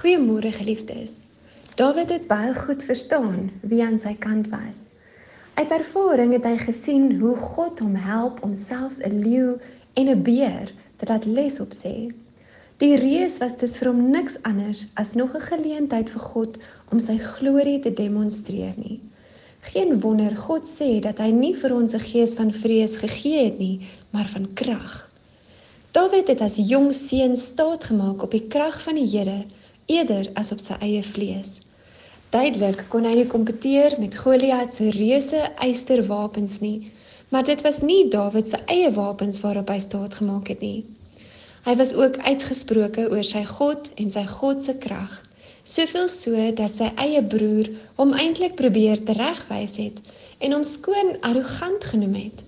Goeiemôre geliefdes. Dawid het baie goed verstaan wie aan sy kant was. Uit ervaring het hy gesien hoe God hom help om selfs 'n leeu en 'n beer te laat les op sê. Die reus was dus vir hom niks anders as nog 'n geleentheid vir God om sy glorie te demonstreer nie. Geen wonder God sê dat hy nie vir ons 'n gees van vrees gegee het nie, maar van krag. Dawid het as jong seun staat gemaak op die krag van die Here eerder as op sy eie vlees. Duidelik kon hy nie kompeteer met Goliat se reuse eysterwapens nie, maar dit was nie Dawid se eie wapens waarop hy staat gemaak het nie. Hy was ook uitgesproke oor sy God en sy God se krag, soveel so dat sy eie broer hom eintlik probeer teregwys het en hom skoon arrogant genoem het.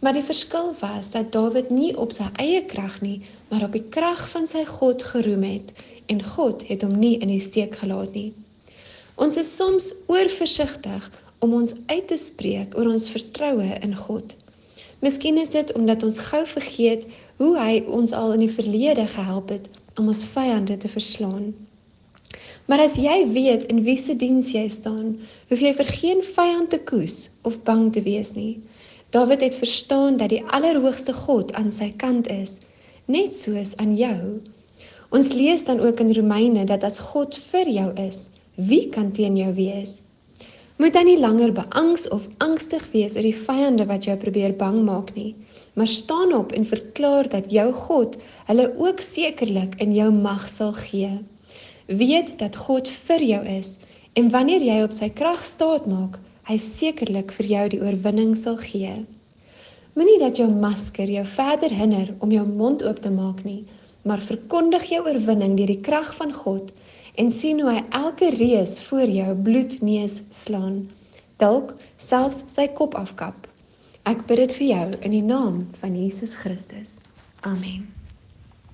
Maar die verskil was dat Dawid nie op sy eie krag nie, maar op die krag van sy God geroem het en God het hom nie in die steek gelaat nie. Ons is soms oorversigtig om ons uit te spreek oor ons vertroue in God. Miskien is dit omdat ons gou vergeet hoe hy ons al in die verlede gehelp het om ons vyande te verslaan. Maar as jy weet in wie se diens jy staan, hoef jy vir geen vyand te koes of bang te wees nie. Dawid het verstaan dat die Allerhoogste God aan sy kant is, net soos aan jou. Ons lees dan ook in Romeine dat as God vir jou is, wie kan teen jou wees? Moet dan nie langer beangs of angstig wees oor die vyande wat jou probeer bang maak nie, maar staan op en verklaar dat jou God hulle ook sekerlik in jou mag sal gee. Weet dat God vir jou is en wanneer jy op sy krag staat maak, hy sekerlik vir jou die oorwinning sal gee. Moenie dat jou masker jou verder hinder om jou mond oop te maak nie, maar verkondig jou oorwinning deur die krag van God en sien hoe hy elke reus voor jou bloedneus slaan, dalk selfs sy kop afkap. Ek bid dit vir jou in die naam van Jesus Christus. Amen.